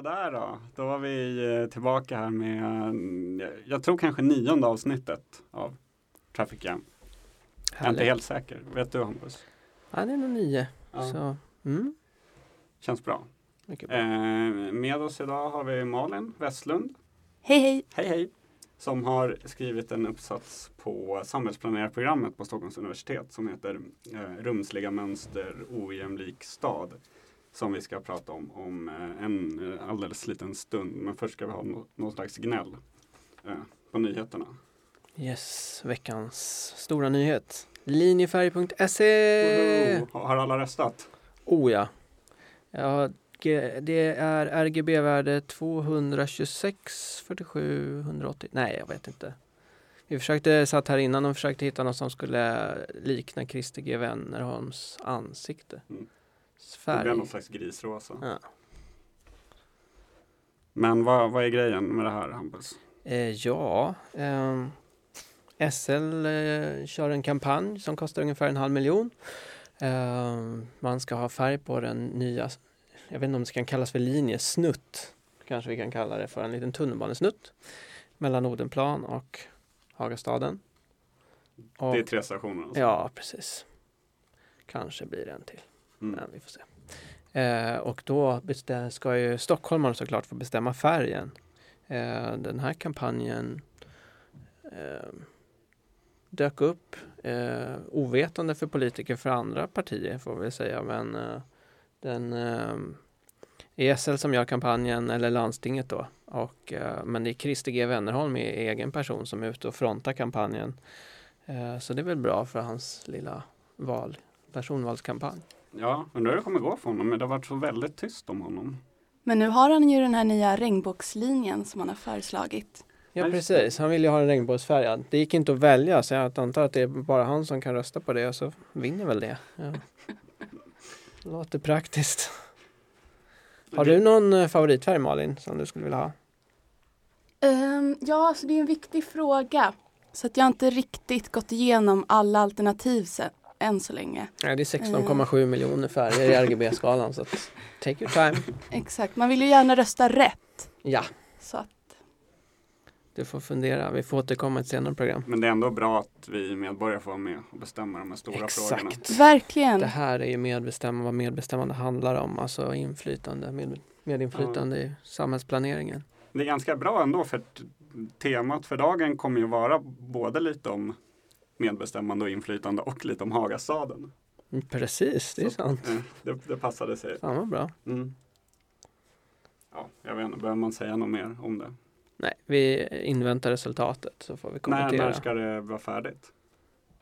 Sådär då, då var vi eh, tillbaka här med, eh, jag tror kanske nionde avsnittet av Traffic Jam. Jag är inte helt säker, vet du Hampus? Ja, det är nog nio. Ja. Så, mm, Känns bra. mycket bra. Eh, med oss idag har vi Malin Westlund. Hej hej! Hej hej! Som har skrivit en uppsats på samhällsplanerarprogrammet på Stockholms universitet som heter eh, Rumsliga mönster, ojämlik stad. Som vi ska prata om om eh, en eh, alldeles liten stund. Men först ska vi ha nå- någon slags gnäll eh, på nyheterna. Yes, veckans stora nyhet. Linjefärg.se! Har alla röstat? Oh ja. ja. Det är RGB-värde 226, 47, 180. Nej, jag vet inte. Vi försökte, satt här innan och försökte hitta något som skulle likna Christer G. Wennerholms ansikte. Mm. Det Färg. blir någon slags grisrosa. Ja. Men vad, vad är grejen med det här Hampus? Eh, ja, ehm, SL eh, kör en kampanj som kostar ungefär en halv miljon. Ehm, man ska ha färg på den nya, jag vet inte om det kan kallas för linje, snutt. Kanske vi kan kalla det för en liten tunnelbanesnutt mellan Odenplan och Hagastaden. Och, Det är tre stationer. Alltså. Ja, precis. Kanske blir det en till. Mm. Men vi får se. Eh, och då ska ju stockholmarna såklart få bestämma färgen. Eh, den här kampanjen eh, dök upp eh, ovetande för politiker för andra partier får vi säga. Men eh, den eh, SL som gör kampanjen eller landstinget då. Och, eh, men det är Christer G Wennerholm i egen person som är ute och frontar kampanjen. Eh, så det är väl bra för hans lilla val, personvalskampanj. Ja, undrar hur det kommer gå för honom. Men det har varit så väldigt tyst om honom. Men nu har han ju den här nya regnbågslinjen som han har föreslagit. Ja precis, han vill ju ha en regnbågsfärgad. Det gick inte att välja så jag antar att det är bara han som kan rösta på det och så vinner väl det. Ja. Låter praktiskt. Har du någon eh, favoritfärg Malin som du skulle vilja ha? Ehm, ja, alltså det är en viktig fråga. Så att jag har inte riktigt gått igenom alla alternativ än så länge. Nej, det är 16,7 miljoner färger i RGB-skalan så att take your time. Exakt, man vill ju gärna rösta rätt. Ja, Så att, du får fundera. Vi får återkomma i ett senare program. Men det är ändå bra att vi medborgare får vara med och bestämma de här stora frågorna. Exakt. verkligen. Det här är ju medbestämmande, vad medbestämmande handlar om. Alltså inflytande, med, medinflytande i samhällsplaneringen. Det är ganska bra ändå för temat för dagen kommer ju vara både lite om medbestämmande och inflytande och lite om Hagastaden. Mm, Precis, det är Så, sant. eh, Det, det passade sig. Fan vad bra. Mm. Ja, jag vet inte, behöver man säga något mer om det? Nej, vi inväntar resultatet så får vi När, kommentera. när ska det vara färdigt?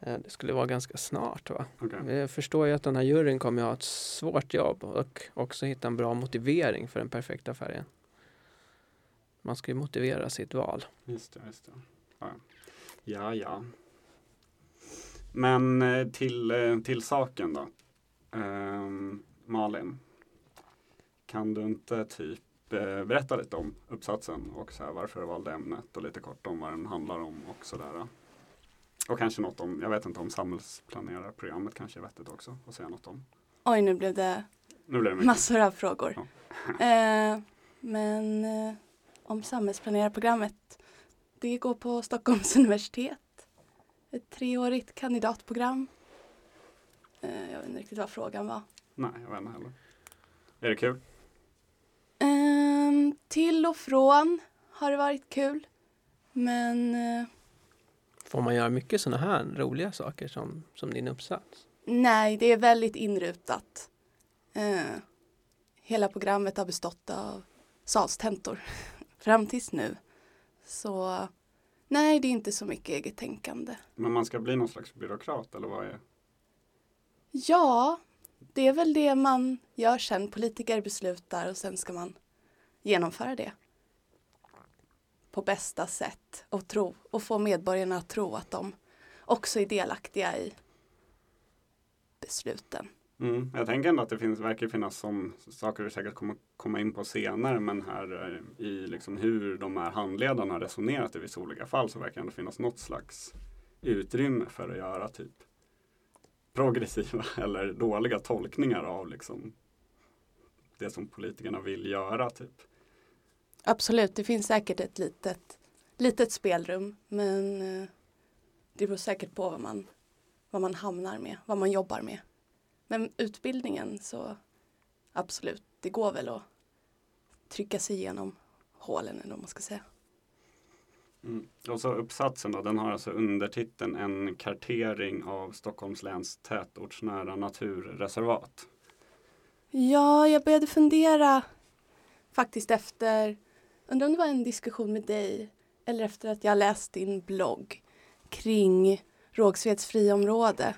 Eh, Det skulle vara ganska snart va? Okej. Vi förstår ju att den här juryn kommer att ha ett svårt jobb och också hitta en bra motivering för den perfekta färgen. Man ska ju motivera sitt val. Just det, just det. Ja, ja. ja. Men eh, till, eh, till saken då. Ehm, Malin, kan du inte typ eh, berätta lite om uppsatsen och så här varför du valde ämnet och lite kort om vad den handlar om och sådär. Och kanske något om, jag vet inte om samhällsplanerarprogrammet kanske är vettigt också att säga något om. Oj, nu blev det Nu blir det massor av frågor. Eh, men eh, om samhällsplanerarprogrammet. Det går på Stockholms universitet. Ett treårigt kandidatprogram. Eh, jag vet inte riktigt vad frågan var. Nej, jag vet inte heller. Är det kul? Ehm, till och från har det varit kul. Men eh, Får man göra mycket sådana här roliga saker som, som din uppsats? nej, det är väldigt inrutat. Eh, hela programmet har bestått av salstentor fram tills nu. Så nej, det är inte så mycket eget tänkande. Men man ska bli någon slags byråkrat eller vad är Ja, det är väl det man gör sen. Politiker beslutar och sen ska man genomföra det på bästa sätt och, tro, och få medborgarna att tro att de också är delaktiga i besluten. Mm. Jag tänker ändå att det finns, verkar finnas som saker vi säkert kommer komma in på senare men här eh, i liksom hur de här handledarna har resonerat i vissa olika fall så verkar det ändå finnas något slags utrymme för att göra typ progressiva eller dåliga tolkningar av liksom det som politikerna vill göra. Typ. Absolut, det finns säkert ett litet, litet spelrum men eh, det beror säkert på vad man, vad man hamnar med, vad man jobbar med. Men utbildningen så absolut, det går väl att trycka sig igenom hålen eller vad man ska säga. Mm. Och så uppsatsen då, den har alltså undertiteln En kartering av Stockholms läns tätortsnära naturreservat. Ja, jag började fundera faktiskt efter, undrar om det var en diskussion med dig eller efter att jag läst din blogg kring Rågsveds friområde.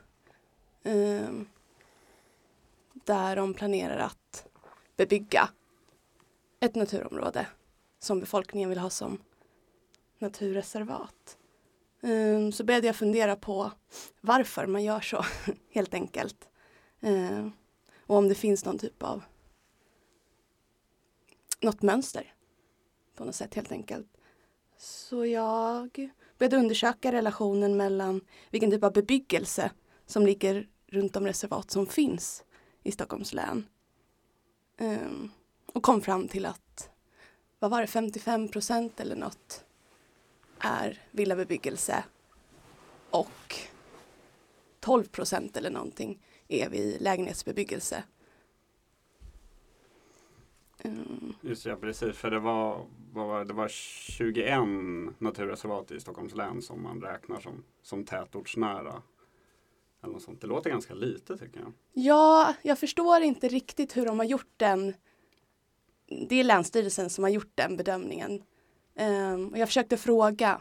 Um, där de planerar att bebygga ett naturområde som befolkningen vill ha som naturreservat. Um, så började jag fundera på varför man gör så, helt enkelt. Um, och om det finns någon typ av något mönster på något sätt helt enkelt. Så jag började undersöka relationen mellan vilken typ av bebyggelse som ligger runt de reservat som finns i Stockholms län. Um, och kom fram till att, vad var det, 55 procent eller något är villabebyggelse och 12 procent eller någonting är vi lägenhetsbebyggelse. Um. Just ja, precis. För det var, var, det var 21 naturreservat i Stockholms län som man räknar som, som tätortsnära. Eller något sånt. Det låter ganska lite tycker jag. Ja, jag förstår inte riktigt hur de har gjort den. Det är Länsstyrelsen som har gjort den bedömningen. Um, och jag försökte fråga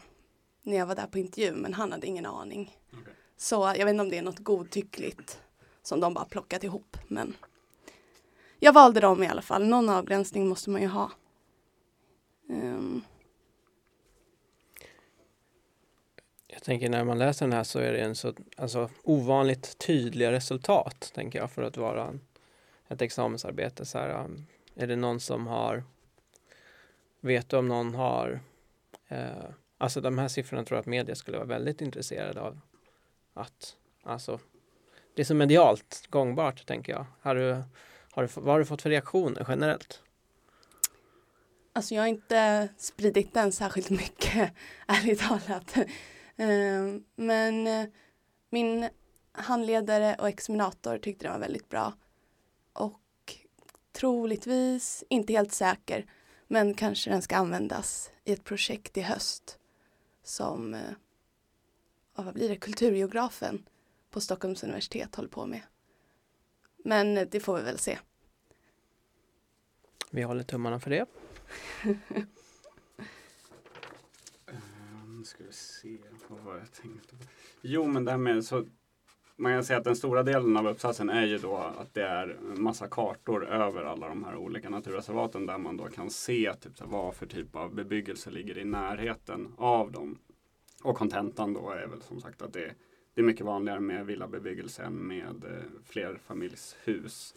när jag var där på intervju men han hade ingen aning. Okay. Så jag vet inte om det är något godtyckligt som de bara plockat ihop. Men jag valde dem i alla fall. Någon avgränsning måste man ju ha. Um. Jag tänker när man läser den här så är det en så alltså, ovanligt tydliga resultat, tänker jag, för att vara ett examensarbete. Så här, um, är det någon som har, vet du om någon har, eh, alltså de här siffrorna tror jag att media skulle vara väldigt intresserade av. Att, alltså, det är så medialt gångbart, tänker jag. Har du, har du, vad har du fått för reaktioner generellt? Alltså jag har inte spridit den särskilt mycket, ärligt talat. Ehm, men eh, min handledare och examinator tyckte den var väldigt bra. Och troligtvis, inte helt säker, men kanske den ska användas i ett projekt i höst som, eh, vad blir det, kulturgeografen på Stockholms universitet håller på med. Men det får vi väl se. Vi håller tummarna för det. Nu ska vi se, vad var jag tänkte på? Jo, men det här med så man kan säga att den stora delen av uppsatsen är ju då att det är massa kartor över alla de här olika naturreservaten där man då kan se typ, så vad för typ av bebyggelse ligger i närheten av dem. Och kontentan då är väl som sagt att det det är mycket vanligare med villabebyggelse än med eh, flerfamiljshus.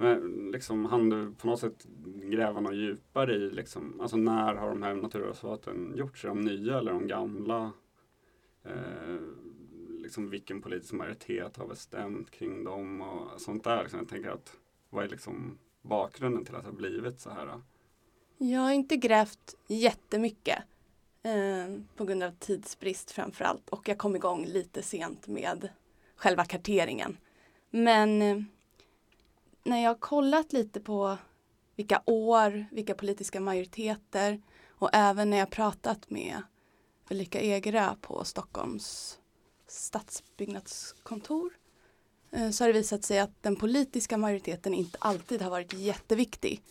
Men liksom, han du på något sätt gräva något djupare i liksom, alltså när har de här naturreservaten gjorts? Är de nya eller de gamla? Eh, liksom vilken politisk majoritet har bestämt kring dem och sånt där. Liksom, jag tänker att vad är liksom bakgrunden till att det har blivit så här? Jag har inte grävt jättemycket. Eh, på grund av tidsbrist framför allt och jag kom igång lite sent med själva karteringen. Men eh, när jag kollat lite på vilka år, vilka politiska majoriteter och även när jag pratat med Ulrika Egerö på Stockholms stadsbyggnadskontor eh, så har det visat sig att den politiska majoriteten inte alltid har varit jätteviktig.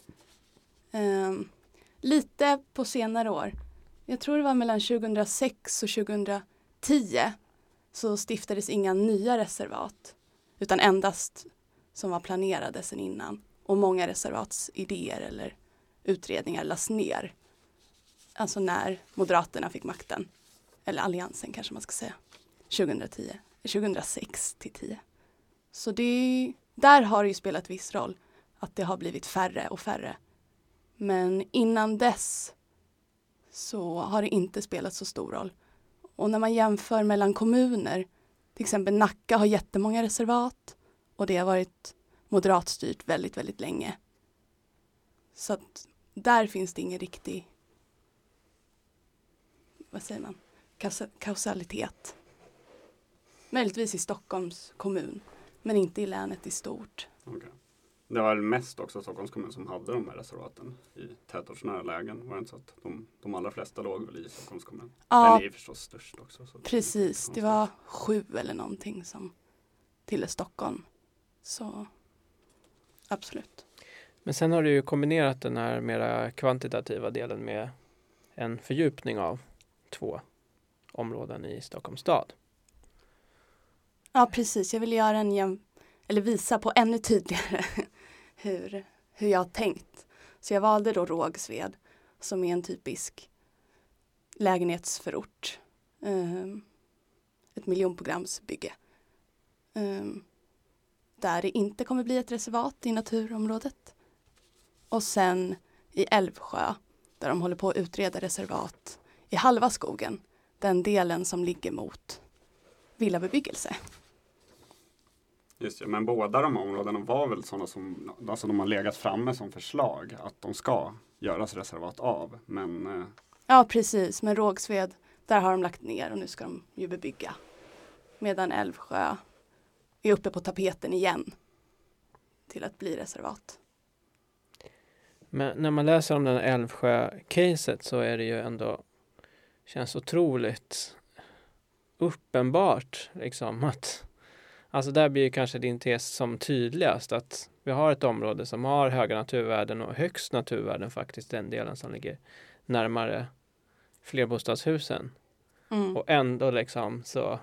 Eh, lite på senare år jag tror det var mellan 2006 och 2010 så stiftades inga nya reservat utan endast som var planerade sedan innan. Och många reservatsidéer eller utredningar lades ner. Alltså när Moderaterna fick makten. Eller Alliansen kanske man ska säga. 2010, 2006 eh, till 10. Så det, där har det ju spelat viss roll att det har blivit färre och färre. Men innan dess så har det inte spelat så stor roll. Och när man jämför mellan kommuner, till exempel Nacka har jättemånga reservat och det har varit moderatstyrt väldigt, väldigt länge. Så att där finns det ingen riktig, vad säger man, Kausa- kausalitet. Möjligtvis i Stockholms kommun, men inte i länet i stort. Okej. Det var mest också Stockholms kommun som hade de här reservaten i tätortsnära lägen. Var det inte så att de, de allra flesta låg väl i Stockholms kommun? Ja, Den är ju förstås störst också. Så precis. Det var sju eller någonting som tillhör Stockholm. Så absolut. Men sen har du ju kombinerat den här mera kvantitativa delen med en fördjupning av två områden i Stockholms stad. Ja, precis. Jag vill göra en jäm... eller visa på ännu tydligare hur, hur jag har tänkt. Så jag valde då Rågsved som är en typisk lägenhetsförort. Um, ett miljonprogramsbygge. Um, där det inte kommer bli ett reservat i naturområdet. Och sen i Älvsjö där de håller på att utreda reservat i halva skogen. Den delen som ligger mot villabebyggelse. Just det, men båda de områdena var väl sådana som alltså de har legat framme som förslag att de ska göras reservat av. Men eh, Ja, precis. Men Rågsved, där har de lagt ner och nu ska de ju bebygga. Medan Älvsjö är uppe på tapeten igen till att bli reservat. Men när man läser om den Älvsjö-caset så är det ju ändå känns otroligt uppenbart liksom att Alltså där blir ju kanske din tes som tydligast att vi har ett område som har höga naturvärden och högst naturvärden faktiskt den delen som ligger närmare flerbostadshusen. Mm. Och ändå liksom så,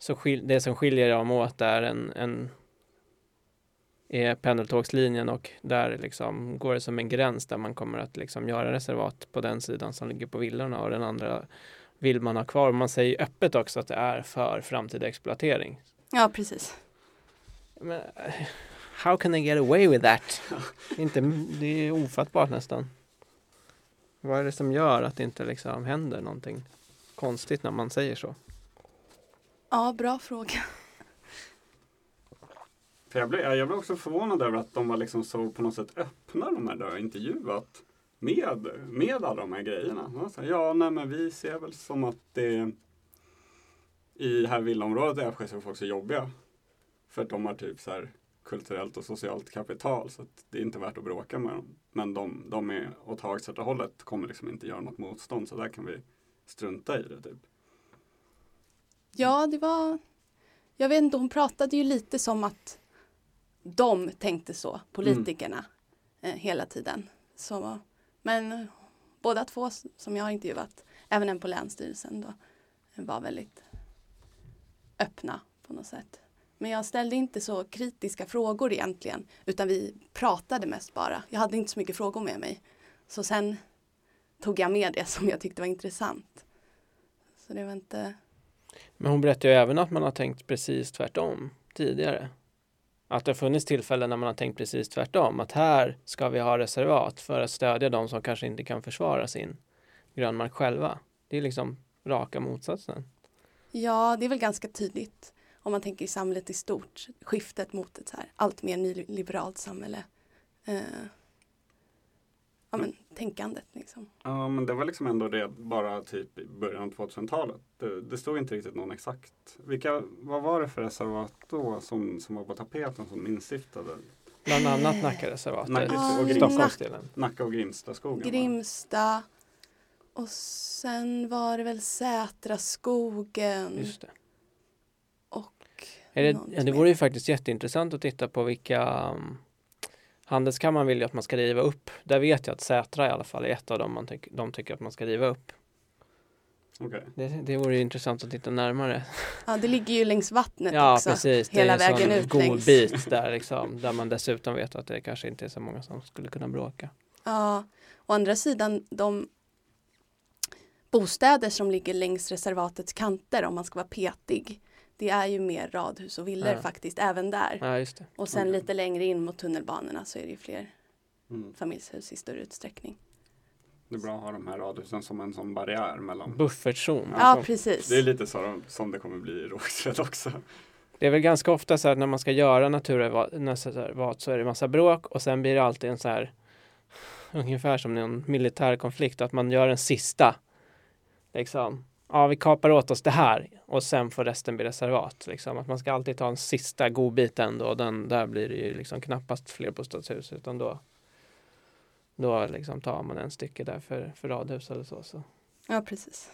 så skil, det som skiljer dem åt är en, en är pendeltågslinjen och där liksom går det som en gräns där man kommer att liksom göra reservat på den sidan som ligger på villorna och den andra vill man ha kvar. Man säger öppet också att det är för framtida exploatering. Ja, precis. Men, how can they get away with that? inte, det är ofattbart nästan. Vad är det som gör att det inte liksom händer någonting konstigt när man säger så? Ja, bra fråga. för jag, blev, jag blev också förvånad över att de var liksom så på något sätt öppna de här där intervjuat med, med alla de här grejerna. Här, ja, nej men vi ser väl som att det i det här villaområdet i Älvsjö så är folk så jobbiga. För att de har typ så här kulturellt och socialt kapital så att det är inte värt att bråka med dem. Men de, de är åt Hagsätra-hållet kommer liksom inte göra något motstånd så där kan vi strunta i det typ. Ja, det var... Jag vet inte, hon pratade ju lite som att de tänkte så, politikerna, eh, hela tiden. Så, men båda två som jag har intervjuat, även en på Länsstyrelsen då, var väldigt öppna på något sätt. Men jag ställde inte så kritiska frågor egentligen, utan vi pratade mest bara. Jag hade inte så mycket frågor med mig. Så sen tog jag med det som jag tyckte var intressant. Så det var inte... Men hon berättar ju även att man har tänkt precis tvärtom tidigare. Att det har funnits tillfällen när man har tänkt precis tvärtom. Att här ska vi ha reservat för att stödja de som kanske inte kan försvara sin grönmark själva. Det är liksom raka motsatsen. Ja, det är väl ganska tydligt om man tänker i samhället i stort. Skiftet mot ett så här allt mer nyliberalt samhälle. Eh, ja, men tänkandet liksom. Ja, men det var liksom ändå det bara typ i början av 2000-talet. Det, det stod inte riktigt någon exakt. Vilka, vad var det för reservat då som, som var på tapeten som instiftade? Bland annat Nackareservatet, Nacka och Grimsta. Stockholmsdelen. Nacka och Grimstaskogen? Grimsta och sen var det väl Sätraskogen Just det. och Är det, ja, det vore ju faktiskt jätteintressant att titta på vilka um, Handelskammaren vill ju att man ska riva upp. Där vet jag att Sätra i alla fall är ett av dem man tyck, de tycker att man ska riva upp. Okej. Det, det vore ju intressant att titta närmare. Ja, det ligger ju längs vattnet Ja, också. precis. hela det är en vägen sån ut god längs. bit där liksom. Där man dessutom vet att det kanske inte är så många som skulle kunna bråka. Ja, å andra sidan de bostäder som ligger längs reservatets kanter om man ska vara petig. Det är ju mer radhus och villor Ja. faktiskt även där. Ja, just det. Och sen Okej. lite längre in mot tunnelbanorna så är det ju fler Mm. familjshus i större utsträckning. Det är bra att ha de här radhusen som en sån barriär mellan. Buffertzon. Ja, Alltså, precis. Det är lite så som det kommer bli i Rågsved också. Det är väl ganska ofta så här när man ska göra naturreservat så är det massa bråk och sen blir det alltid en så här ungefär som en militär konflikt, att man gör en sista. Liksom, ja vi kapar åt oss det här och sen får resten bli reservat. Liksom. Att man ska alltid ta en sista godbiten då, och den, där blir det ju liksom knappast flerbostadshus utan då då liksom tar man en stycke där för, för radhus eller så. så. Ja, precis.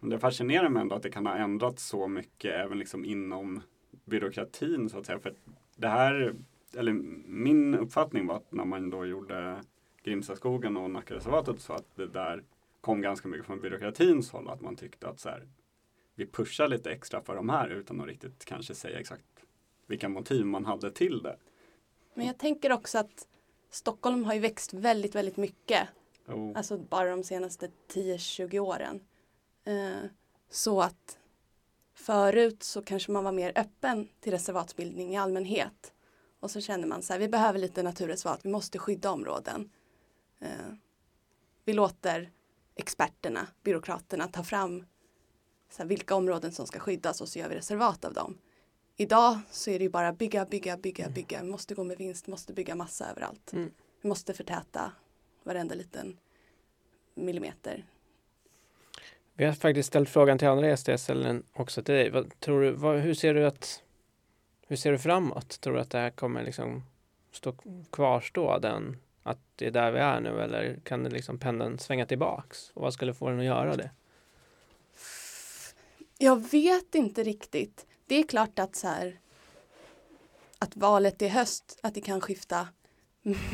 Det fascinerar mig ändå att det kan ha ändrats så mycket även liksom inom byråkratin så att säga. För det här, eller min uppfattning var att när man då gjorde Grimstaskogen och Nackareservatet så att det där kom ganska mycket från byråkratins håll. Att man tyckte att så här, vi pushar lite extra för de här utan att riktigt kanske säga exakt vilka motiv man hade till det. Men jag tänker också att Stockholm har ju växt väldigt, väldigt mycket. Oh. Alltså bara de senaste 10-20 åren. Eh, så att förut så kanske man var mer öppen till reservatsbildning i allmänhet. Och så känner man så här, vi behöver lite naturreservat, vi måste skydda områden. Eh, vi låter experterna, byråkraterna ta fram så här, vilka områden som ska skyddas och så gör vi reservat av dem. Idag så är det ju bara bygga, bygga, bygga, Mm. bygga. Vi måste gå med vinst, måste bygga massa överallt. Mm. Vi måste förtäta varenda liten millimeter. Vi har faktiskt ställt frågan till andra gäster, också till dig. Vad, tror du, vad, hur ser du att hur ser du framåt? Tror du att det här kommer liksom stå, kvarstå den, att det är där vi är nu eller kan det liksom pendeln svänga tillbaks? Och vad skulle få den att göra det? Jag vet inte riktigt. Det är klart att så här att valet i höst, att det kan skifta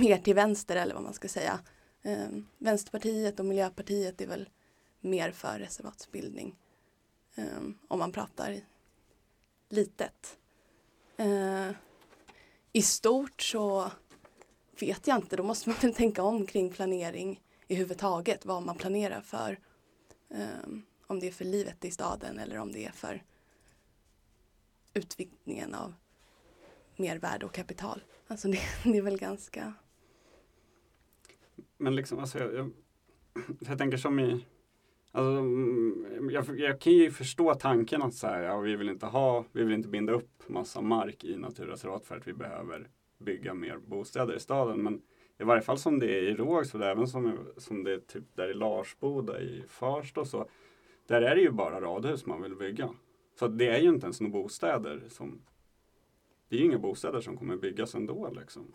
mer till vänster eller vad man ska säga. Um, Vänsterpartiet och Miljöpartiet är väl mer för reservatsbildning. Um, om man pratar litet. Uh, I stort så vet jag inte, då måste man väl tänka om kring planering i huvud taget, vad man planerar för. Um, om det är för livet i staden eller om det är för utvidgningen av mervärde och kapital. Alltså det, det är väl ganska... Men liksom, alltså, jag, jag, jag tänker som i Alltså, mm, jag, jag kan ju förstå tanken att så här, ja, vi vill inte ha, vi vill inte binda upp massa mark i naturreservat för att vi behöver bygga mer bostäder i staden. Men i varje fall som det är i Rågsved, även som, som det är typ där i Larsboda i Farsta och så. Där är det ju bara radhus man vill bygga. Så det är ju inte ens några bostäder som det är ju inga bostäder som kommer byggas ändå liksom.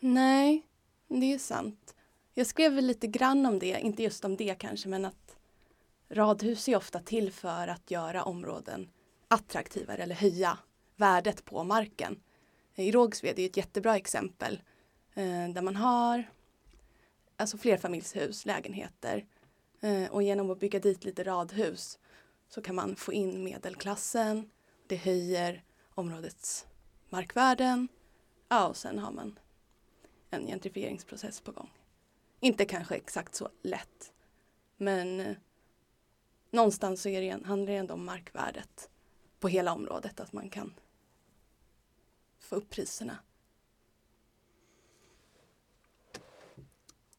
Nej, det är sant. Jag skrev väl lite grann om det, inte just om det kanske, men att radhus är ofta till för att göra områden attraktivare eller höja värdet på marken. I Rågsved är ett jättebra exempel eh, där man har alltså flerfamiljshus, lägenheter eh, och genom att bygga dit lite radhus så kan man få in medelklassen. Det höjer områdets markvärden. Ja, och sen har man en gentrifieringsprocess på gång. Inte kanske exakt så lätt, men eh, någonstans så är det, handlar det ändå om markvärdet på hela området, att man kan få upp priserna.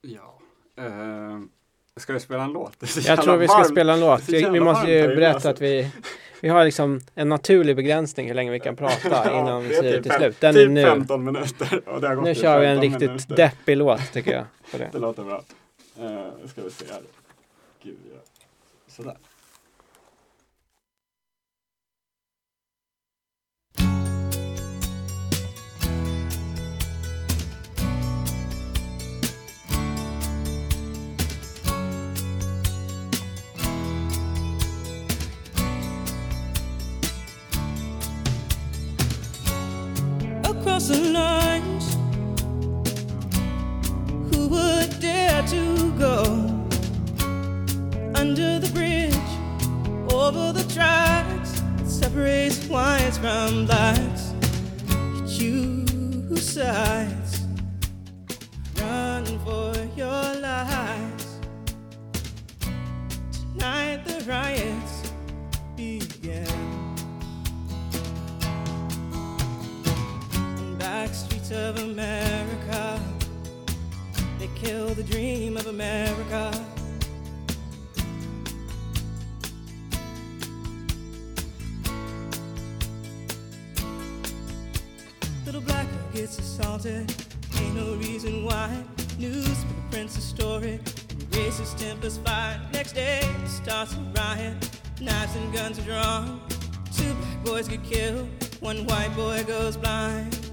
Ja. Uh, ska vi spela en låt? Jag tror vi ska varmt. spela en låt. Är Vi jävla måste ju berätta alltså. att vi, vi har liksom en naturlig begränsning hur länge vi kan prata Ja, innan vi är säger typ till slut. Den är typ nu. 15 minuter. Och det har gått Nu kör vi en 15 riktigt minuter. deppig låt tycker jag. På det. Det låter bra. Uh, ska vi se här. Gud, ja. Sådär. Who would dare to go under the bridge, over the tracks that separates whites from blacks? You choose of America. They kill the dream of America. Little black girl gets assaulted. Ain't no reason why. Newspaper prints a story. Racist tempers fire. Next day starts a riot. Knives and guns are drawn. Two black boys get killed. One white boy goes blind.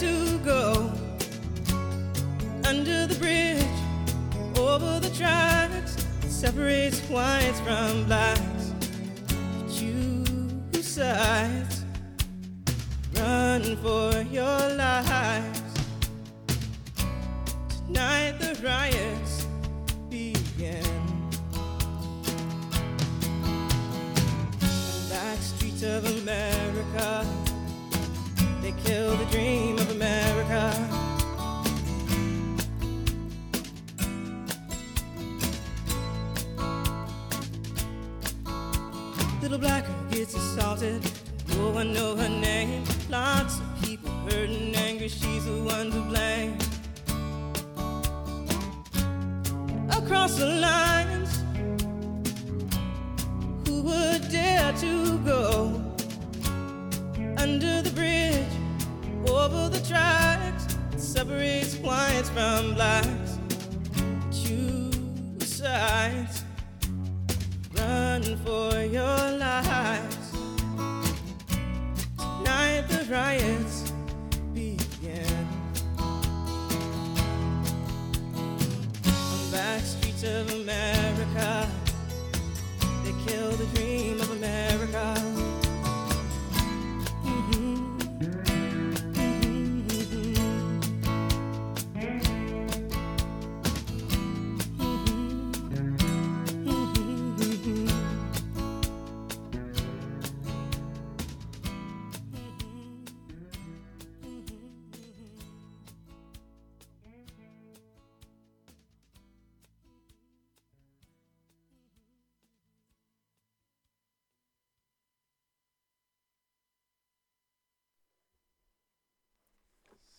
To go under the bridge, over the tracks separates whites from blacks? Choose sides, run for your lives. Tonight the riots begin. Back streets of America, they kill the dream of America. Little black girl gets assaulted. No one know her name. Lots of people hurt and angry. She's the one to blame. Across the lines, who would dare to go separates whites from blacks? Choose sides run for your lives. Tonight the riots begin. On back streets of America, they kill the dream of America.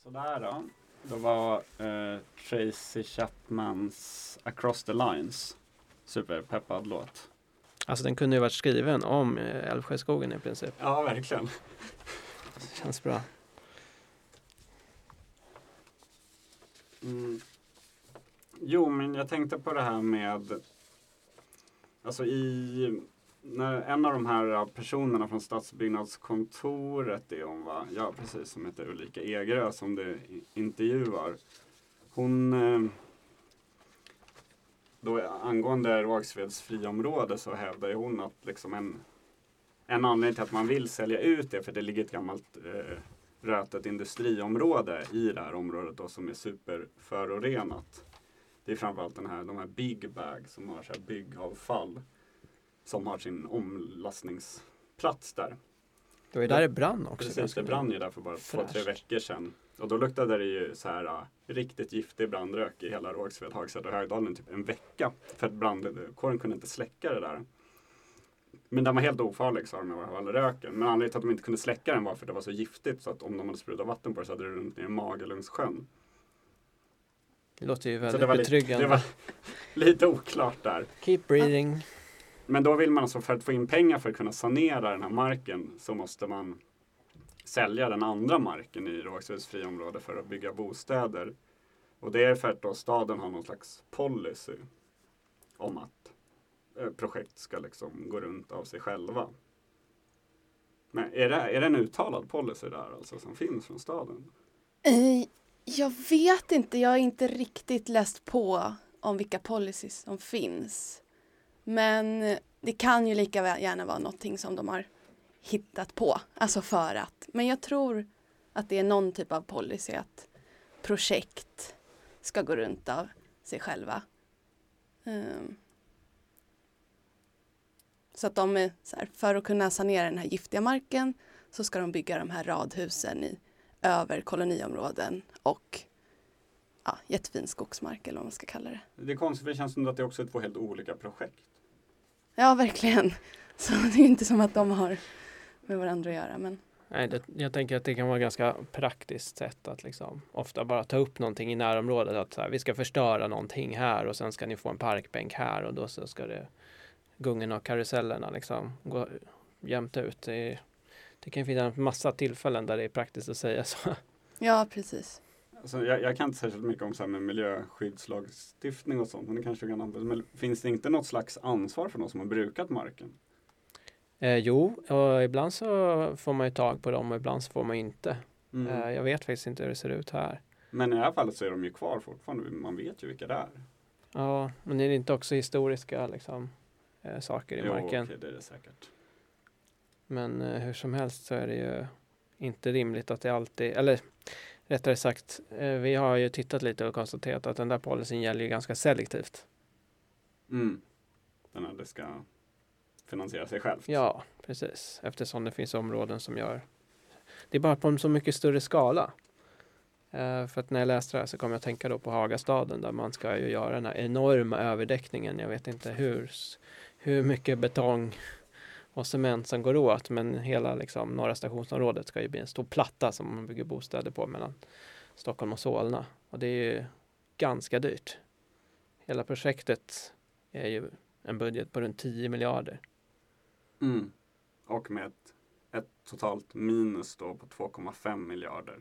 Sådär då. Det var eh, Tracy Chapmans Across the Lines. Superpeppad låt. Alltså den kunde ju varit skriven om eh, Älvsjöskogen i princip. Ja, verkligen. Känns bra. Mm. Jo, men jag tänkte på det här med Alltså i när en av de här äh, personerna från stadsbyggnadskontoret, det är hon va? Ja, precis, som heter Ulrika Egerö som du intervjuar. Hon ehm, då angående Rågsveds friområde så hävdar ju hon att liksom en, en anledning till att man vill sälja ut det för det ligger ett gammalt eh, rötet industriområde i det här området då, som är superförorenat. Det är framförallt den här, de här Big Bag som har så här byggavfall som har sin omlastningsplats där. Det var ju där det brann också. Precis, det brann ju där för bara två, tre veckor sedan. Och då luktade det ju så här uh, riktigt giftig brandrök i hela Rågsved, Hagsätra och Högdalen typ en vecka. För att brandkåren kunde inte släcka det där. Men den var helt ofarlig sa de av all röken. Men anledningen till att de inte kunde släcka den var för att det var så giftigt så att om de hade sprutat vatten på det så hade det runnit ner i Magalungssjön. Det låter ju Så väldigt det var, betryggande. det var lite oklart där. Keep breathing. Men då vill man alltså för att få in pengar för att kunna sanera den här marken så måste man sälja den andra marken i Rågsveds friområde för att bygga bostäder. Och det är för att då staden har någon slags policy om att eh, projekt ska liksom gå runt av sig själva. Men är det, är det en uttalad policy där alltså som finns från staden? Eh, jag vet inte, jag har inte riktigt läst på om vilka policies som finns. Men det kan ju lika gärna vara någonting som de har hittat på, alltså för att. Men jag tror att det är någon typ av policy att projekt ska gå runt av sig själva. Um. Så att de är så här, för att kunna sanera den här giftiga marken så ska de bygga de här radhusen i över koloniområden och ja, jättefin skogsmark eller vad man ska kalla det. Det är konstigt för det känns som att det också är två helt olika projekt. Ja, verkligen. Så det är inte som att de har med varandra att göra. Men Nej, det, jag tänker att det kan vara ett ganska praktiskt sätt att liksom ofta bara ta upp någonting i närområdet. Att här, vi ska förstöra någonting här och sen ska ni få en parkbänk här och då så ska det gungorna och karusellerna liksom gå, jämnt ut. Det, det kan finnas massa tillfällen där det är praktiskt att säga så. Ja, precis. Alltså, jag, jag kan inte särskilt mycket om så här med miljöskyddslagstiftning och sånt. Men det kanske kan användas. Men finns det inte något slags ansvar för de som har brukat marken? Eh, jo, och ibland så får man ju tag på dem och ibland så får man inte. Mm. Eh, jag vet faktiskt inte hur det ser ut här. Men i det här fallet så är de ju kvar fortfarande. Man vet ju vilka det är. Ja, men är det inte också historiska liksom, eh, saker i Jo, marken? okej, det är det säkert. Men eh, hur som helst så är det ju inte rimligt att det alltid, eller rättare sagt, eh, vi har ju tittat lite och konstaterat att den där policyn gäller ju ganska selektivt. Mm. Den här, det ska finansiera sig självt. Ja, precis. Eftersom det finns områden som gör det är bara på en så mycket större skala. Eh, för att när jag läste det här så kom jag att tänka då på Hagastaden där man ska ju göra den här enorma överdäckningen. Jag vet inte hur, hur mycket betong och cement som går åt men hela liksom, norra stationsområdet ska ju bli en stor platta som man bygger bostäder på mellan Stockholm och Solna. Och det är ju ganska dyrt. Hela projektet är ju en budget på runt 10 miljarder. Mm. Och med ett, ett totalt minus då på 2,5 miljarder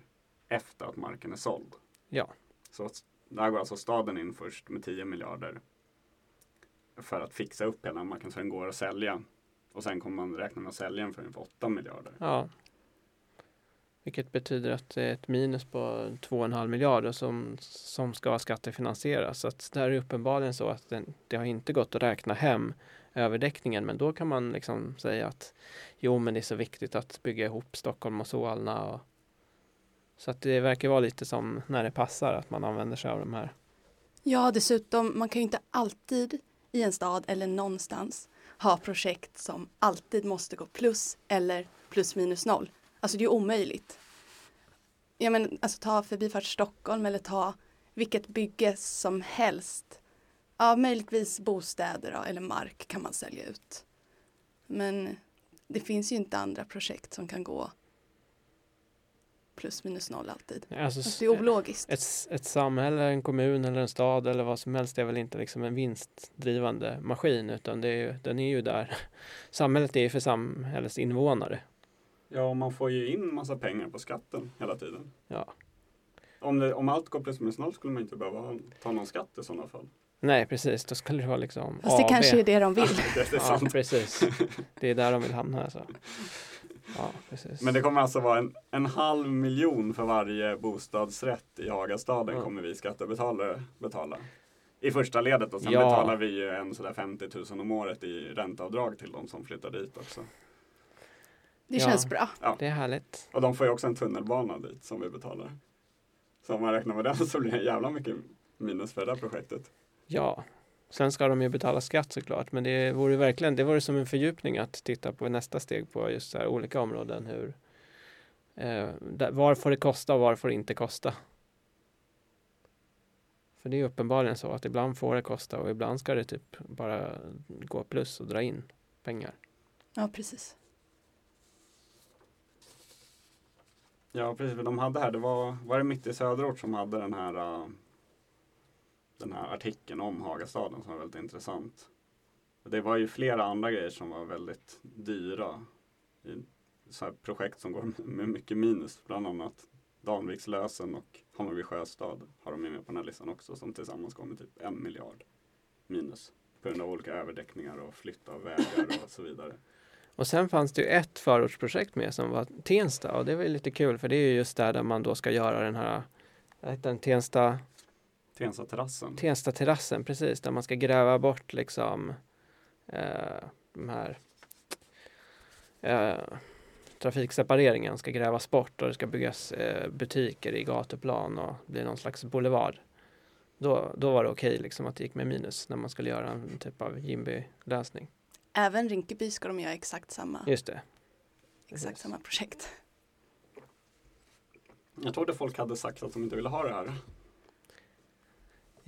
efter att marken är såld. Ja. Så där går alltså staden in först med 10 miljarder för att fixa upp hela marken så den går att sälja. Och sen kommer man räkna med att sälja den för ungefär 8 miljarder. Ja. Vilket betyder att det är ett minus på 2,5 miljarder som, som ska skattefinansieras. Så att det här är uppenbarligen så att den, det har inte gått att räkna hem överdäckningen. Men då kan man liksom säga att jo, men det är så viktigt att bygga ihop Stockholm och Solna. Och, så att det verkar vara lite som när det passar att man använder sig av de här. Ja, dessutom, man kan ju inte alltid i en stad eller någonstans ha projekt som alltid måste gå plus eller plus minus noll. Alltså det är omöjligt. Ja, men alltså ta Förbifart Stockholm eller ta vilket bygge som helst. Ja, möjligtvis bostäder då, eller mark kan man sälja ut. Men det finns ju inte andra projekt som kan gå plus minus noll alltid. Alltså, Alltså det är ologiskt. ett, ett samhälle, en kommun eller en stad eller vad som helst är väl inte liksom en vinstdrivande maskin utan det är ju, den är ju där. Samhället är ju för samhällets invånare. Ja, och man får ju in massa pengar på skatten hela tiden. Ja. Om, det, om allt går plus minus noll skulle man inte behöva ta någon skatt i sådana fall. Nej, precis. Då skulle det vara liksom Fast det AB. kanske är det de vill. det är Ja, sant. precis. Det är där de vill hamna. Alltså. Ja, precis. Men det kommer alltså vara en, en halv miljon för varje bostadsrätt i Hagastaden Ja. kommer vi skattebetalare betala. I första ledet och sen Ja. betalar vi ju en sådär 50 000 om året i ränteavdrag till de som flyttar dit också. Det Ja. känns bra. Det är härligt. Och de får ju också en tunnelbana dit som vi betalar. Så om man räknar med den så blir det jävla mycket minus för det där projektet. Ja. Sen ska de ju betala skatt såklart. Men det vore verkligen, det vore som en fördjupning att titta på nästa steg på just så här olika områden. Hur, eh, där, var får det kosta och var får det inte kosta? För det är uppenbarligen så att ibland får det kosta och ibland ska det typ bara gå plus och dra in pengar. Ja, precis. Ja precis, för de hade här, det var, var det Mitt i Söderort som hade den här äh, den här artikeln om Hagastaden som var väldigt intressant. Det var ju flera andra grejer som var väldigt dyra. I så här projekt som går med mycket minus. Bland annat Danvikslösen och Hammarby Sjöstad har de med på den här listan också som tillsammans går med typ en miljard minus. På grund av olika överdäckningar och flytt av vägar och så vidare. Och sen fanns det ju ett förortsprojekt med som var Tensta och det var ju lite kul för det är ju just där, där man då ska göra den här den, Tensta, Tensta-terrassen. Tensta terrassen precis där man ska gräva bort liksom eh, de här eh, trafiksepareringen ska grävas bort och det ska byggas eh, butiker i gatuplan och bli någon slags boulevard. Då, då var det okej liksom att det gick med minus när man skulle göra en typ av Jimby-lösning. Även Rinkeby ska de göra exakt samma, Just det. exakt precis. samma projekt. Jag trodde folk hade sagt att de inte ville ha det här.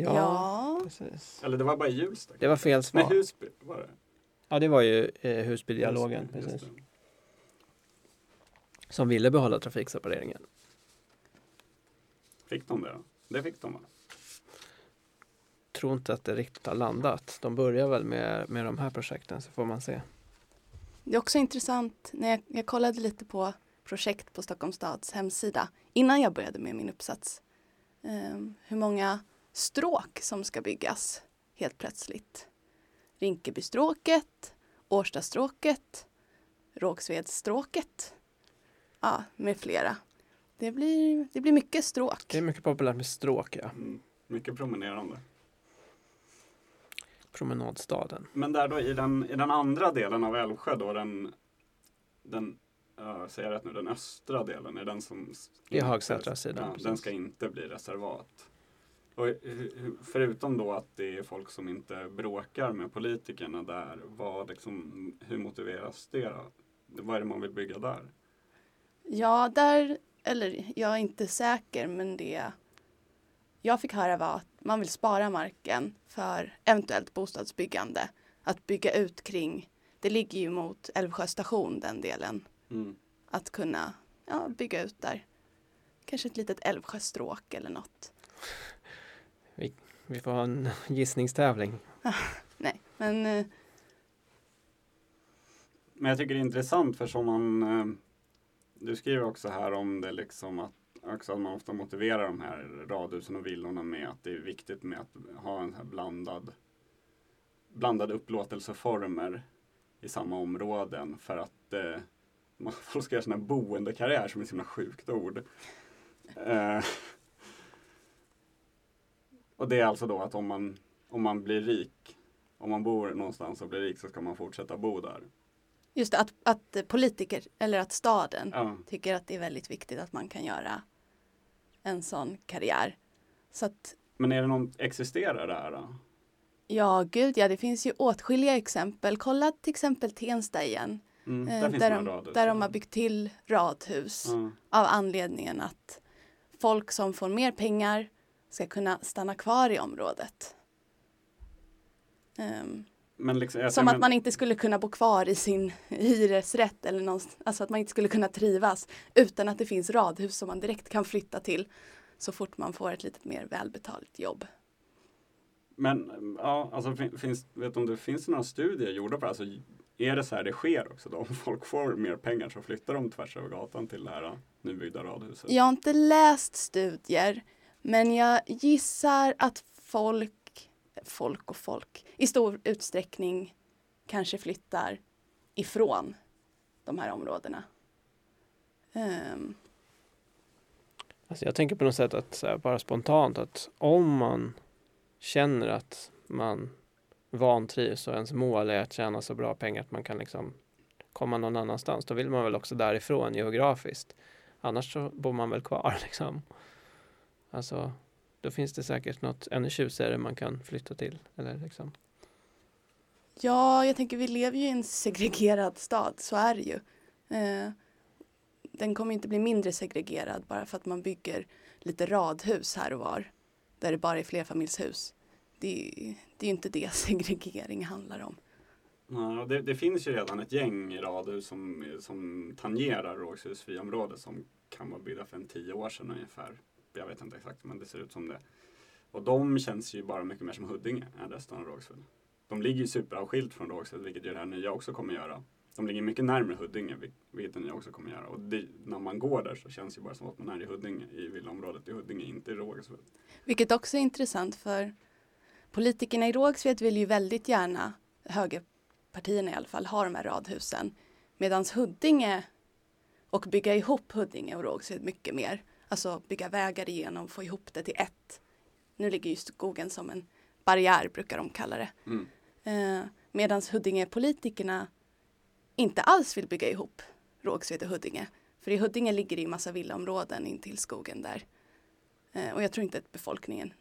Ja, Ja. precis. Eller det var bara Hjulsta. Det var fel Nej, svar. Husby var det. Ja, det var ju eh, Husbydialogen det, precis. som ville behålla trafiksepareringen. Fick de det? Det fick de va? Tror inte att det riktigt har landat. De börjar väl med, med de här projekten så får man se. Det är också intressant när jag, jag kollade lite på projekt på Stockholms stads hemsida innan jag började med min uppsats. Ehm, hur många stråk som ska byggas helt plötsligt. Rinkebystråket, Årstastråket, Rågsvedsstråket. Ja, med flera. Det blir, det blir mycket stråk. Det är mycket populärt med stråk, ja. Mm. Mycket promenerande. Promenadstaden. Men där då i den, i den andra delen av Älvsjö då, den, den uh, säger jag rätt nu, den östra delen är den som I Hagsätra sidan, Ja, den ska inte bli reservat. Och förutom då att det är folk som inte bråkar med politikerna där, vad liksom, hur motiveras det då? Vad är det man vill bygga där? Ja, där, eller jag är inte säker, men det jag fick höra var att man vill spara marken för eventuellt bostadsbyggande. Att bygga ut kring, det ligger ju mot Älvsjö station den delen. Mm. Att kunna ja, bygga ut där. Kanske ett litet Älvsjöstråk eller något. Vi får ha en gissningstävling. Nej, men eh, Men jag tycker det är intressant för som man eh, Du skriver också här om det liksom att också att man ofta motiverar de här radhusen och villorna med att det är viktigt med att ha en här blandad blandade upplåtelseformer i samma områden för att eh, man folk ska göra sån här boendekarriär som är ett så himla sjukt ord. Eh, och det är alltså då att om man, om man blir rik, om man bor någonstans och blir rik så ska man fortsätta bo där. just det, att, att politiker eller att staden Ja. tycker att det är väldigt viktigt att man kan göra en sån karriär. Så att Men är det någon, existerar det här då? ja, gud ja, det finns ju åtskilliga exempel. Kolla till exempel Tensta igen. Mm, eh, där finns där, de, radhus. där de har byggt till radhus Ja. av anledningen att folk som får mer pengar ska kunna stanna kvar i området. Men liksom, jag som att man inte skulle kunna bo kvar i sin hyresrätt eller alltså att man inte skulle kunna trivas utan att det finns radhus som man direkt kan flytta till så fort man får ett lite mer välbetalt jobb. Men ja, alltså fin- finns, vet om det finns några studier gjorda på det? Alltså, är det så här det sker också då? Om folk får mer pengar så flyttar de tvärs över gatan till det här nybyggda radhuset? Jag har inte läst studier men jag gissar att folk, folk och folk, i stor utsträckning kanske flyttar ifrån de här områdena. Um. Alltså jag tänker på något sätt att här, bara spontant att om man känner att man vantrivs och ens mål är att tjäna så bra pengar att man kan liksom komma någon annanstans, då vill man väl också därifrån geografiskt. Annars så bor man väl kvar liksom. Alltså, då finns det säkert något ännu tjusigare man kan flytta till. Eller liksom. Ja, jag tänker vi lever ju i en segregerad stad, så är det ju. Eh, den kommer inte bli mindre segregerad bara för att man bygger lite radhus här och var. Där det bara är flerfamiljshus. Det, är- det är ju inte det segregering handlar om. Ja, det, det finns ju redan ett gäng radhus som, som tangerar Rågshusfriområdet som kan vara byggda för en tio år sedan ungefär. Jag vet inte exakt men det ser ut som det. Och de känns ju bara mycket mer som Huddinge än resten av Rågsved. De ligger ju superavskilt från Rågsved vilket ju det här nya också kommer göra. De ligger mycket närmare Huddinge vilket det nya också kommer göra. Och det, när man går där så känns det ju bara som att man är i Huddinge, i villaområdet i Huddinge, inte i Rågsved. Vilket också är intressant för politikerna i Rågsved vill ju väldigt gärna, högerpartierna i alla fall, ha de här radhusen. Medan Huddinge och bygga ihop Huddinge och Rågsved mycket mer. Alltså bygga vägar igenom, få ihop det till ett. Nu ligger ju skogen som en barriär brukar de kalla det. Mm. Eh, Medan Huddinge-politikerna inte alls vill bygga ihop Rågsved och Huddinge. För i Huddinge ligger det ju massa villaområden in till skogen där. Eh, och jag tror inte att befolkningen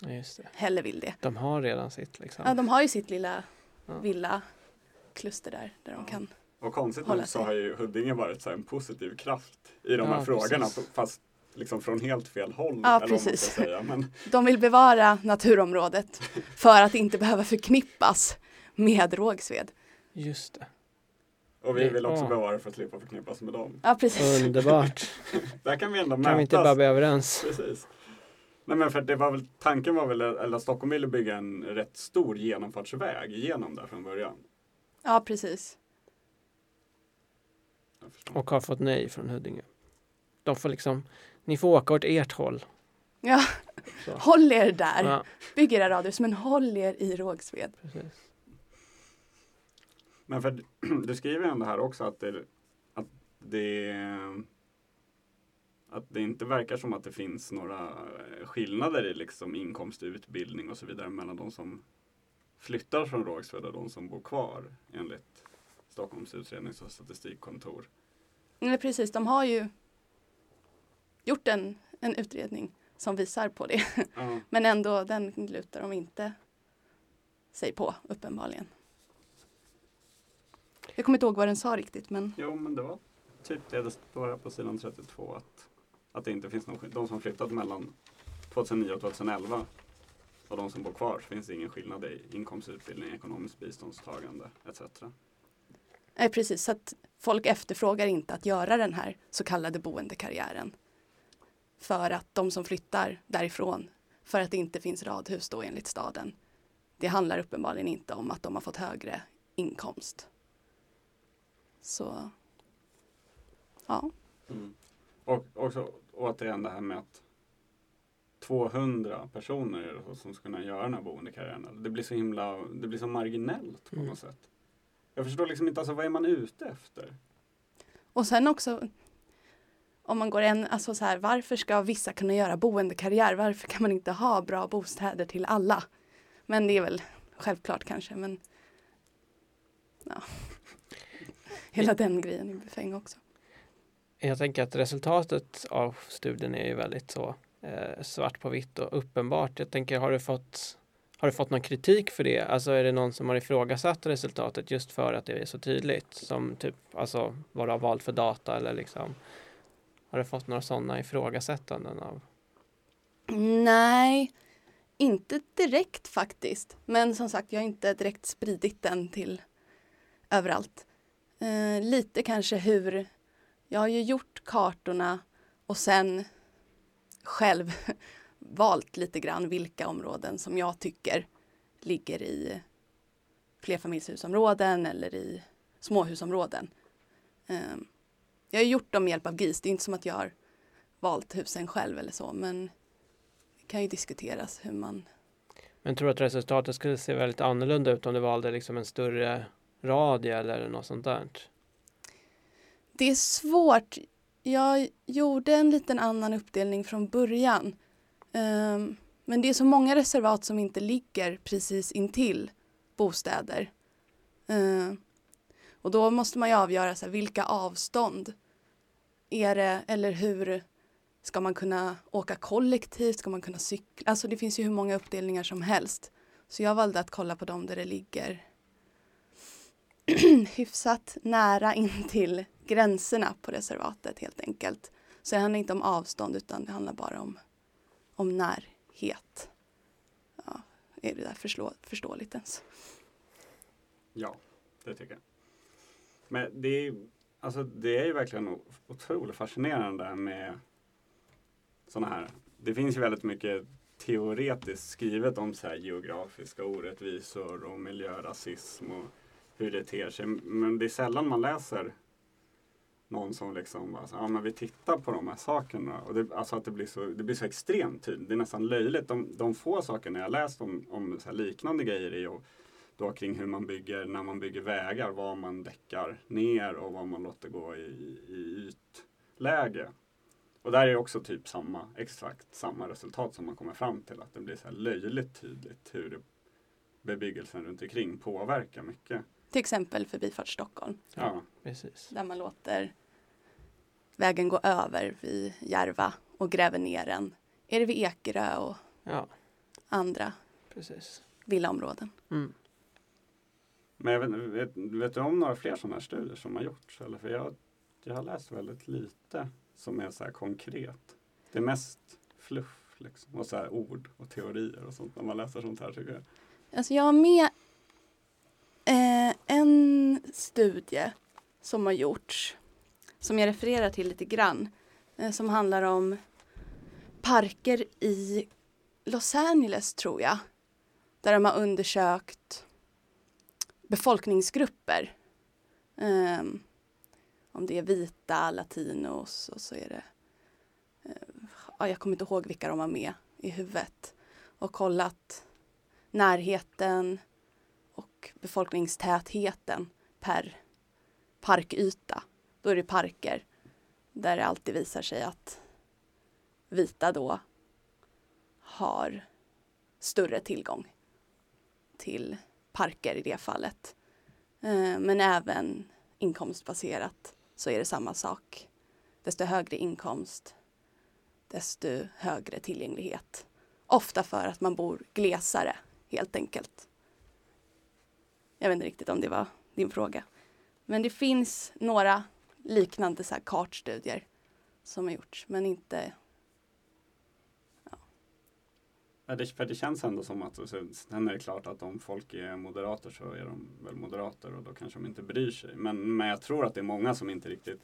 just det. heller vill det. De har redan sitt liksom. Ja, de har ju sitt lilla Ja. villa-kluster där, där de Ja. kan. Och konstigt nog så har ju Huddinge varit så en positiv kraft i de Ja, här frågorna. precis. Fast liksom från helt fel håll. Ja, precis. säga. Men, De vill bevara naturområdet för att inte behöva förknippas med Rågsved. Just det. och vi vill också Ja. bevara för att slippa förknippas med dem. Ja, precis. Underbart. Där kan vi ändå Kan vi inte bara bli överens? Precis. Nej men för det var väl, tanken var väl, eller Stockholm ville bygga en rätt stor genomfartsväg igenom där från början. Ja, precis. Och har fått nej från Huddinge. De får liksom, ni får åka åt ert håll. Ja, Så. håll er där. Ja, Bygg era radhus, men håll er i Rågsved. precis. Men för du skriver ju ändå här också att det, att det att det inte verkar som att det finns några skillnader i liksom inkomst, utbildning och så vidare mellan de som flyttar från Rågsved och de som bor kvar enligt Stockholms utrednings och statistikkontor. Nej, precis, de har ju gjort en, en utredning som visar på det. Ja. Men ändå, den lutar de inte sig på, uppenbarligen. Jag kommer inte ihåg vad den sa riktigt, men Jo, men det var typ det det står här på sidan 32 att, att det inte finns någon skill- De som flyttat mellan 2009 och 2011 och de som bor kvar så finns det ingen skillnad i inkomst, utbildning, ekonomiskt biståndstagande etc. nej, precis, så att folk efterfrågar inte att göra den här så kallade boendekarriären. För att de som flyttar därifrån, för att det inte finns radhus då enligt staden. Det handlar uppenbarligen inte om att de har fått högre inkomst. Så, ja. Och, också, återigen det här med att 200 personer som ska kunna göra den här boendekarriären. Det blir så himla, det blir så marginellt på Mm. något sätt. Jag förstår liksom inte, alltså vad är man ute efter? Och sen också om man går en, alltså så här, varför ska vissa kunna göra boendekarriär? Varför kan man inte ha bra bostäder till alla? Men det är väl självklart kanske, men ja. Hela den grejen är befäng också. Jag tänker att resultatet av studien är ju väldigt så eh, svart på vitt och uppenbart. Jag tänker, har du fått har du fått någon kritik för det? Alltså är det någon som har ifrågasatt resultatet just för att det är så tydligt? Som typ, alltså vad du har valt för data eller liksom har du fått några sådana ifrågasättanden av? Nej, inte direkt faktiskt. Men som sagt, jag har inte direkt spridit den till överallt. Eh, lite kanske hur, jag har ju gjort kartorna och sen själv valt lite grann vilka områden som jag tycker ligger i flerfamiljshusområden eller i småhusområden. Eh, jag har gjort dem med hjälp av GIS. Det är inte som att jag har valt husen själv eller så, men det kan ju diskuteras hur man... Men tror du att resultatet skulle se väldigt annorlunda ut om du valde liksom en större radie eller något sånt där? Det är svårt. Jag gjorde en liten annan uppdelning från början. Ehm, men det är så många reservat som inte ligger precis intill bostäder. Ehm, och då måste man ju avgöra så här, vilka avstånd är det eller hur ska man kunna åka kollektivt, ska man kunna cykla? Alltså det finns ju hur många uppdelningar som helst. Så jag valde att kolla på dem där det ligger hyfsat nära in till gränserna på reservatet helt enkelt. Så det handlar inte om avstånd utan det handlar bara om, om närhet. Ja, är det där förstå, förståeligt ens? Ja, det tycker jag. Men det är, alltså, det är ju verkligen otroligt fascinerande med sådana här. Det finns ju väldigt mycket teoretiskt skrivet om så här geografiska orättvisor och miljörasism och hur det ter sig. Men det är sällan man läser någon som liksom bara, så, ja men vi tittar på de här sakerna. Och det, alltså att det blir så, det blir så extremt tydligt. Det är nästan löjligt. De, de få sakerna jag läst om, om så här liknande grejer är ju då kring hur man bygger, när man bygger vägar, vad man däckar ner och vad man låter gå i, i ytläge. Och där är det också typ samma, exakt samma resultat som man kommer fram till. Att det blir så här löjligt tydligt hur det, bebyggelsen runt omkring påverkar mycket. Till exempel Förbifart Stockholm Ja, Precis. där man låter vägen gå över vid Järva och gräver ner den. Är det vid Ekerö och Ja, andra precis. villaområden? Mm. Men jag vet, vet, vet du om några fler sådana här studier som har gjorts? Eller för jag, jag har läst väldigt lite som är så här konkret. Det är mest fluff liksom, och så här ord och teorier och sånt när man läser sånt här tycker jag. Alltså jag har med eh, en studie som har gjorts som jag refererar till lite grann eh, som handlar om parker i Los Angeles tror jag där de har undersökt befolkningsgrupper. Um, om det är vita latinos och så är det, Uh, ja, jag kommer inte ihåg vilka de var med i huvudet. Och kollat närheten och befolkningstätheten per parkyta. Då är det parker där det alltid visar sig att vita då har större tillgång till parker i det fallet. Eh, men även inkomstbaserat så är det samma sak. Desto högre inkomst, desto högre tillgänglighet. Ofta för att man bor glesare, helt enkelt. Jag vet inte riktigt om det var din fråga. Men det finns några liknande så här kartstudier som har gjorts, men inte Ja, det, för det känns ändå som att sen är det klart att om folk är moderater så är de väl moderater och då kanske de inte bryr sig. Men, men jag tror att det är många som inte riktigt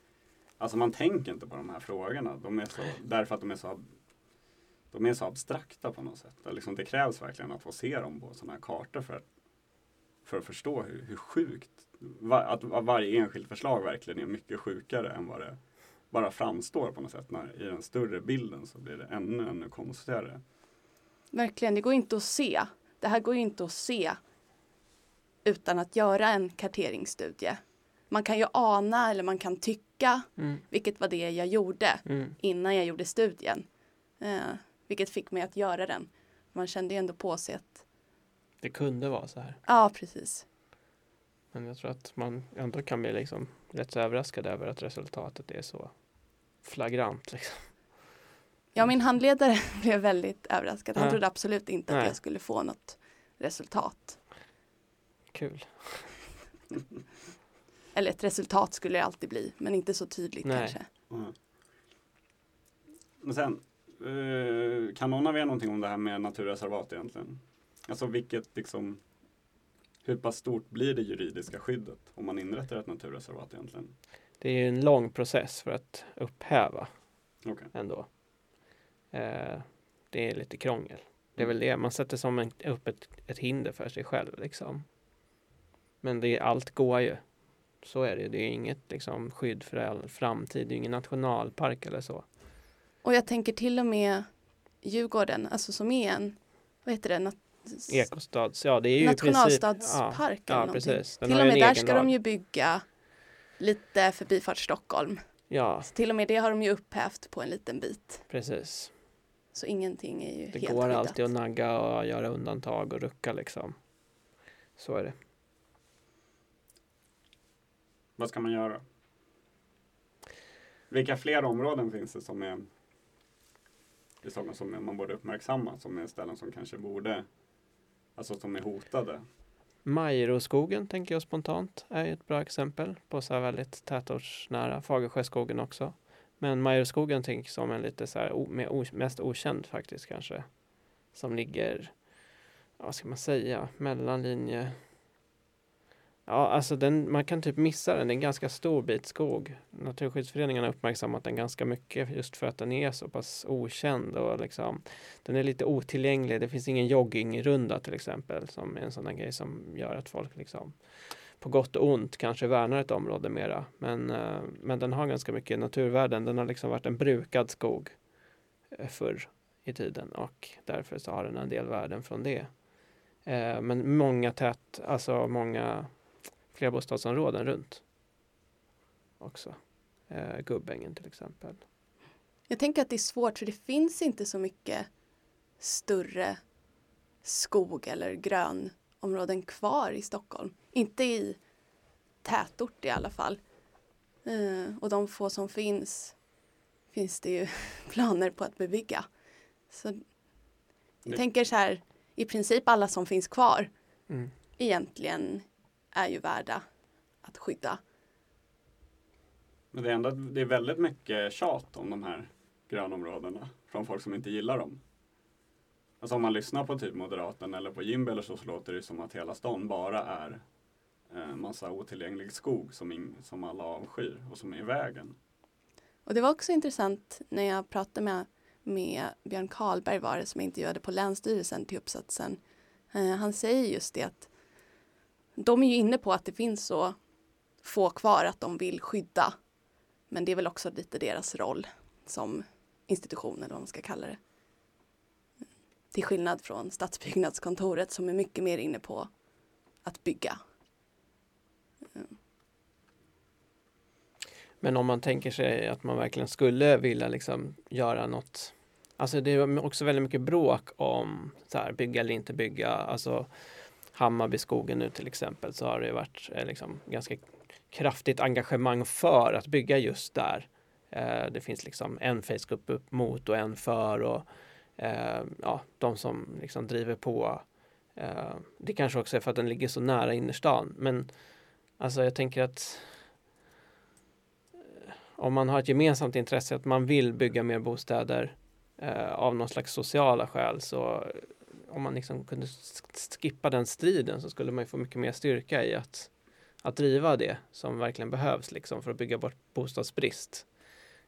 Alltså man tänker inte på de här frågorna. De är så, därför att de är så de är så abstrakta på något sätt. Det, liksom, det krävs verkligen att få se dem på sådana här kartor för att, för att förstå hur, hur sjukt, att varje enskilt förslag verkligen är mycket sjukare än vad det bara framstår på något sätt. När, I den större bilden så blir det ännu, ännu konstigare. Verkligen, det går inte att se. Det här går inte att se utan att göra en karteringsstudie. Man kan ju ana eller man kan tycka, mm. vilket var det jag gjorde mm. innan jag gjorde studien. Eh, vilket fick mig att göra den. Man kände ju ändå på sig att det kunde vara så här. Ja, precis. Men jag tror att man ändå kan bli liksom rätt överraskad över att resultatet är så flagrant. Liksom. Ja, min handledare blev väldigt överraskad. Han ja. trodde absolut inte Nej. att jag skulle få något resultat. Kul. Eller ett resultat skulle det alltid bli, men inte så tydligt Nej. kanske. Mm. Men sen, eh, kan någon av er någonting om det här med naturreservat egentligen? Alltså vilket liksom hur pass stort blir det juridiska skyddet om man inrättar ett naturreservat egentligen? Det är en lång process för att upphäva okay. ändå. Eh, det är lite krångel. Det är väl det, man sätter som en, upp ett, ett hinder för sig själv liksom. Men det, allt går ju. Så är det Det är inget liksom, skydd för all framtid. Det är ingen nationalpark eller så. Och jag tänker till och med Djurgården, alltså som är en, vad heter det, nat Ekostads, ja det är ju Nationalstadspark princip, ja, ja, precis. Den till och med där ska lag. de ju bygga lite förbifart Stockholm. Ja. Så till och med det har de ju upphävt på en liten bit. Precis. Så ingenting är ju det helt Det går skyddat. alltid att nagga och göra undantag och rucka liksom. Så är det. Vad ska man göra? Vilka fler områden finns det som är i Stockholm som man borde uppmärksamma? Som är ställen som kanske borde, alltså som är hotade? Majroskogen tänker jag spontant är ett bra exempel på så här väldigt tätortsnära. Fagersjöskogen också. Men Majorskogen tänker som en lite så här, o, mest okänd faktiskt kanske. Som ligger, vad ska man säga, mellanlinje. Ja, alltså den, man kan typ missa den. Det är en ganska stor bit skog. Naturskyddsföreningen har uppmärksammat den ganska mycket just för att den är så pass okänd och liksom den är lite otillgänglig. Det finns ingen joggingrunda till exempel som är en sån grej som gör att folk liksom på gott och ont kanske värnar ett område mera. Men, eh, men den har ganska mycket naturvärden. Den har liksom varit en brukad skog eh, förr i tiden och därför så har den en del värden från det. Eh, men många tät, alltså många flerbostadsområden runt också. Gubbängen till exempel. Jag tänker att det är svårt för det finns inte så mycket större skog eller grön grönområden kvar i Stockholm. Inte i tätort i alla fall. Eh, och de få som finns finns det ju planer på att bebygga. Så jag Nej. tänker så här, i princip alla som finns kvar mm. egentligen är ju värda att skydda. Men det är, ändå, det är väldigt mycket tjat om de här grönområdena från folk som inte gillar dem. Alltså om man lyssnar på typ Moderaten eller på Jimby eller så, så låter det som att hela stan bara är eh, massa otillgänglig skog som, in, som alla avskyr och som är i vägen. Och det var också intressant när jag pratade med, med Björn Karlberg var det som jag intervjuade på Länsstyrelsen till uppsatsen. Eh, han säger just det att de är ju inne på att det finns så få kvar att de vill skydda Men det är väl också lite deras roll som institution eller vad man ska kalla det. Till skillnad från Stadsbyggnadskontoret som är mycket mer inne på att bygga. Men om man tänker sig att man verkligen skulle vilja liksom göra något. Alltså det är också väldigt mycket bråk om så här, bygga eller inte bygga. Alltså Hammarbyskogen nu till exempel så har det varit eh, liksom ganska kraftigt engagemang för att bygga just där. Eh, det finns liksom en Facebook upp mot och en för och eh, ja, de som liksom driver på. Eh, det kanske också är för att den ligger så nära innerstan. Men alltså jag tänker att eh, om man har ett gemensamt intresse att man vill bygga mer bostäder eh, av någon slags sociala skäl så eh, om man liksom kunde skippa den striden så skulle man få mycket mer styrka i att, att driva det som verkligen behövs liksom för att bygga bort bostadsbrist.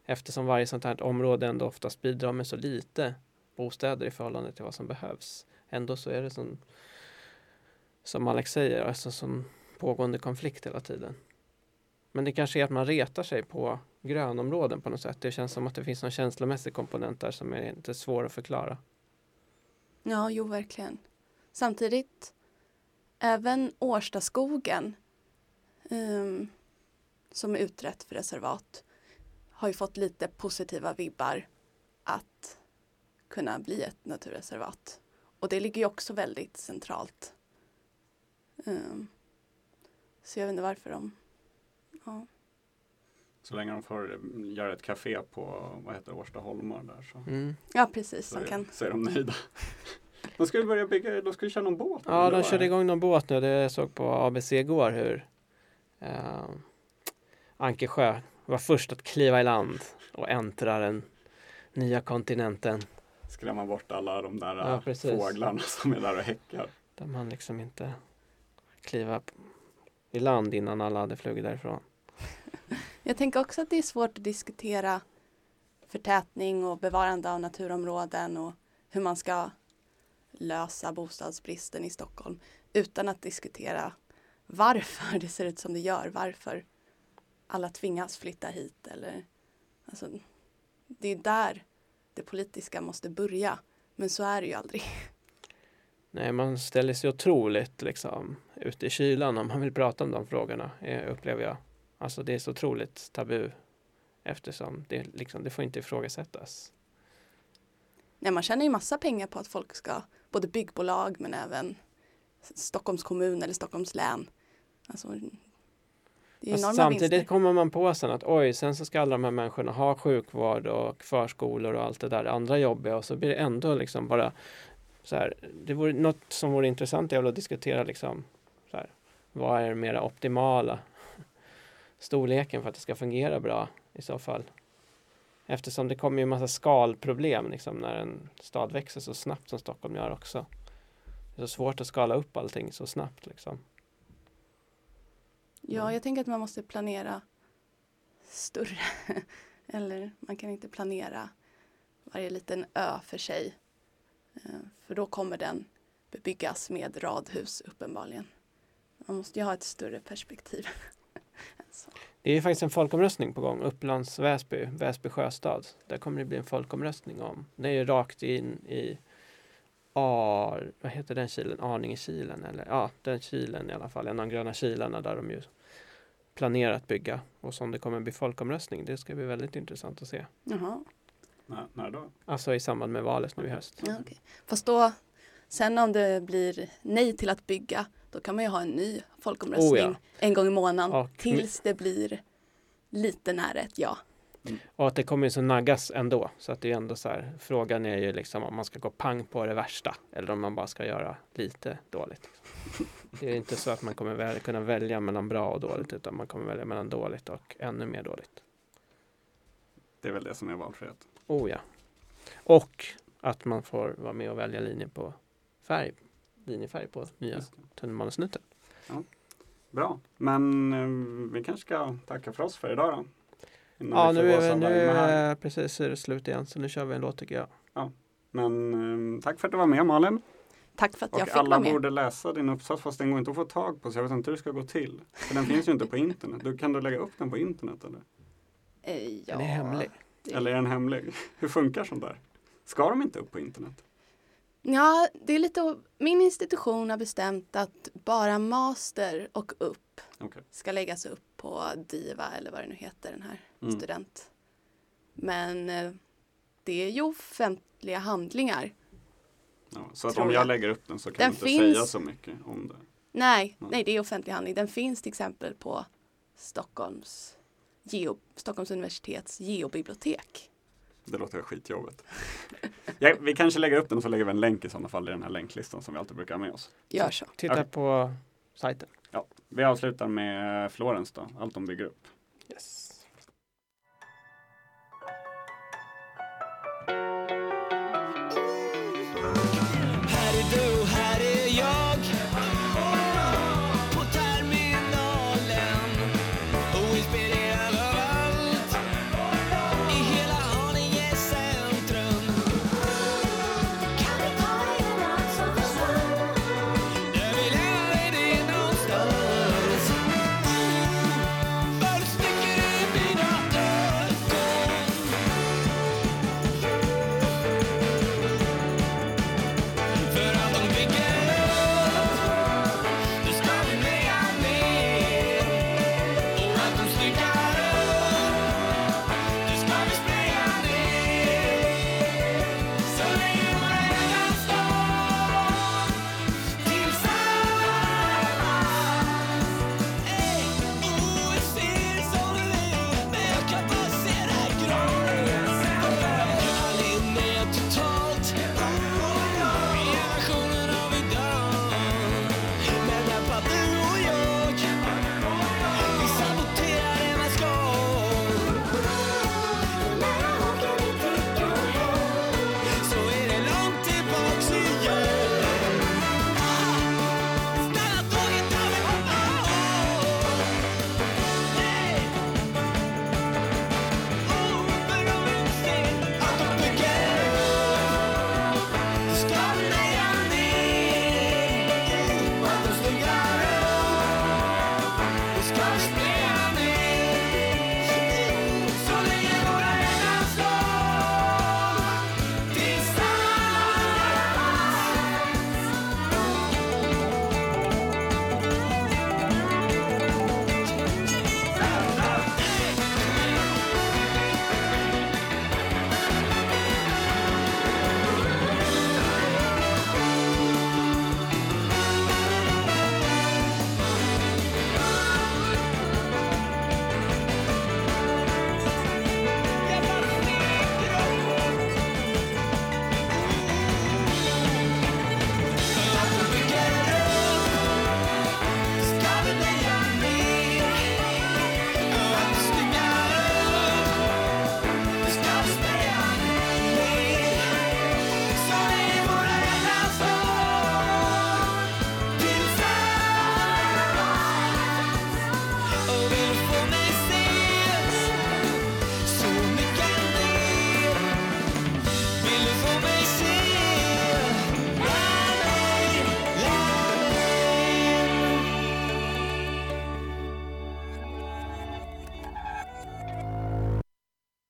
Eftersom varje sånt här område ändå oftast bidrar med så lite bostäder i förhållande till vad som behövs. Ändå så är det som, som Alex säger, alltså som pågående konflikt hela tiden. Men det kanske är att man retar sig på grönområden på något sätt. Det känns som att det finns någon känslomässig komponent där som är inte svår att förklara. Ja, jo verkligen. Samtidigt, även Årstaskogen um, som är utrett för reservat har ju fått lite positiva vibbar kunna bli ett naturreservat. Och det ligger ju också väldigt centralt. Um, så jag vet inte varför de... Ja. Så länge de får göra ett café på vad heter Årsta Holmar där så, Mm. ja, precis. så, De är, kan... så är de nöjda. De ska ju börja bygga, de ska ju köra någon båt. Ja, de körde igång någon båt nu. Det jag såg på ABC igår hur eh, Anke Sjö var först att kliva i land och äntra den nya kontinenten. Skrämma bort alla de där Ja, fåglarna som är där och häckar. Där man liksom inte kliva i land innan alla hade flugit därifrån. Jag tänker också att det är svårt att diskutera förtätning och bevarande av naturområden och hur man ska lösa bostadsbristen i Stockholm utan att diskutera varför det ser ut som det gör, varför alla tvingas flytta hit eller alltså, det är där det politiska måste börja men så är det ju aldrig. Nej, man ställer sig otroligt liksom ute i kylan om man vill prata om de frågorna, eh, upplever jag. Alltså det är så otroligt tabu eftersom det, liksom, det får inte ifrågasättas. Nej, man tjänar ju massa pengar på att folk ska, både byggbolag men även Stockholms kommun eller Stockholms län. Alltså, enorma samtidigt vinster. kommer man på sen att oj, sen så ska alla de här människorna ha sjukvård och förskolor och allt det där andra jobbiga och så blir det ändå liksom bara så här. Det vore något som vore intressant är att diskutera liksom så här, vad är det mera optimala storleken för att det ska fungera bra i så fall. Eftersom det kommer ju en massa skalproblem liksom när en stad växer så snabbt som Stockholm gör också. Det är så svårt att skala upp allting så snabbt liksom. Ja, jag tänker att man måste planera större. Eller man kan inte planera varje liten ö för sig. Eh, För då kommer den bebyggas med radhus uppenbarligen. Man måste ju ha ett större perspektiv. Det är faktiskt en folkomröstning på gång, Upplands Väsby, Väsby sjöstad. Där kommer det bli en folkomröstning om, det är ju rakt in i Ar, vad heter den kilen, Arningekilen eller ja, den kilen i alla fall, en av de gröna kilarna där de ju planerar att bygga och som det kommer bli folkomröstning. Det ska bli väldigt intressant att se. Jaha, När, när då? Alltså i samband med valet nu i höst. ja, okej. Fast då, sen om det blir nej till att bygga, då kan man ju ha en ny folkomröstning Oh ja. en gång i månaden Och- tills det blir lite nära ett ja. Och att det kommer ju så naggas ändå. Så att det är ändå så här, frågan är ju liksom om man ska gå pang på det värsta eller om man bara ska göra lite dåligt. Det är inte så att man kommer väl, kunna välja mellan bra och dåligt utan man kommer välja mellan dåligt och ännu mer dåligt. Det är väl det som är valfrihet. Oh ja. Och att man får vara med och välja linje på färg, linjefärg på nya Just det. tunnelbanesnutten. Bra, men eh, vi kanske ska tacka för oss för idag då. Ja, vi nu är, av nu är precis är det slut igen så nu kör vi en låt tycker jag. Men eh, tack för att du var med Malin. Tack för att jag Och fick alla vara med. borde läsa din uppsats fast den går inte att få tag på så jag vet inte hur det ska gå till. För den finns ju inte på internet. Du, kan du lägga upp den på internet eller? Eh, ja, Den är hemlig. Eller är den hemlig? Hur funkar sånt där? Ska de inte upp på internet? Ja, det är lite, min institution har bestämt att bara master och upp Okej. ska läggas upp på DIVA eller vad det nu heter, den här Mm. student. Men eh, det är ju offentliga handlingar. Ja, så att om jag jag. lägger upp den så kan Den jag inte finns- säga så mycket om det. Nej, Mm. nej, det är offentlig handling. Den finns till exempel på Stockholms, geo, Stockholms universitets geobibliotek. Det låter skitjobbigt. ja, vi kanske lägger upp den och så lägger vi en länk i sådana fall i den här länklistan som vi alltid brukar ha med oss. Gör så. Titta Okej. på sajten. Ja, vi avslutar med eh, Florens då, allt de bygger upp. Yes.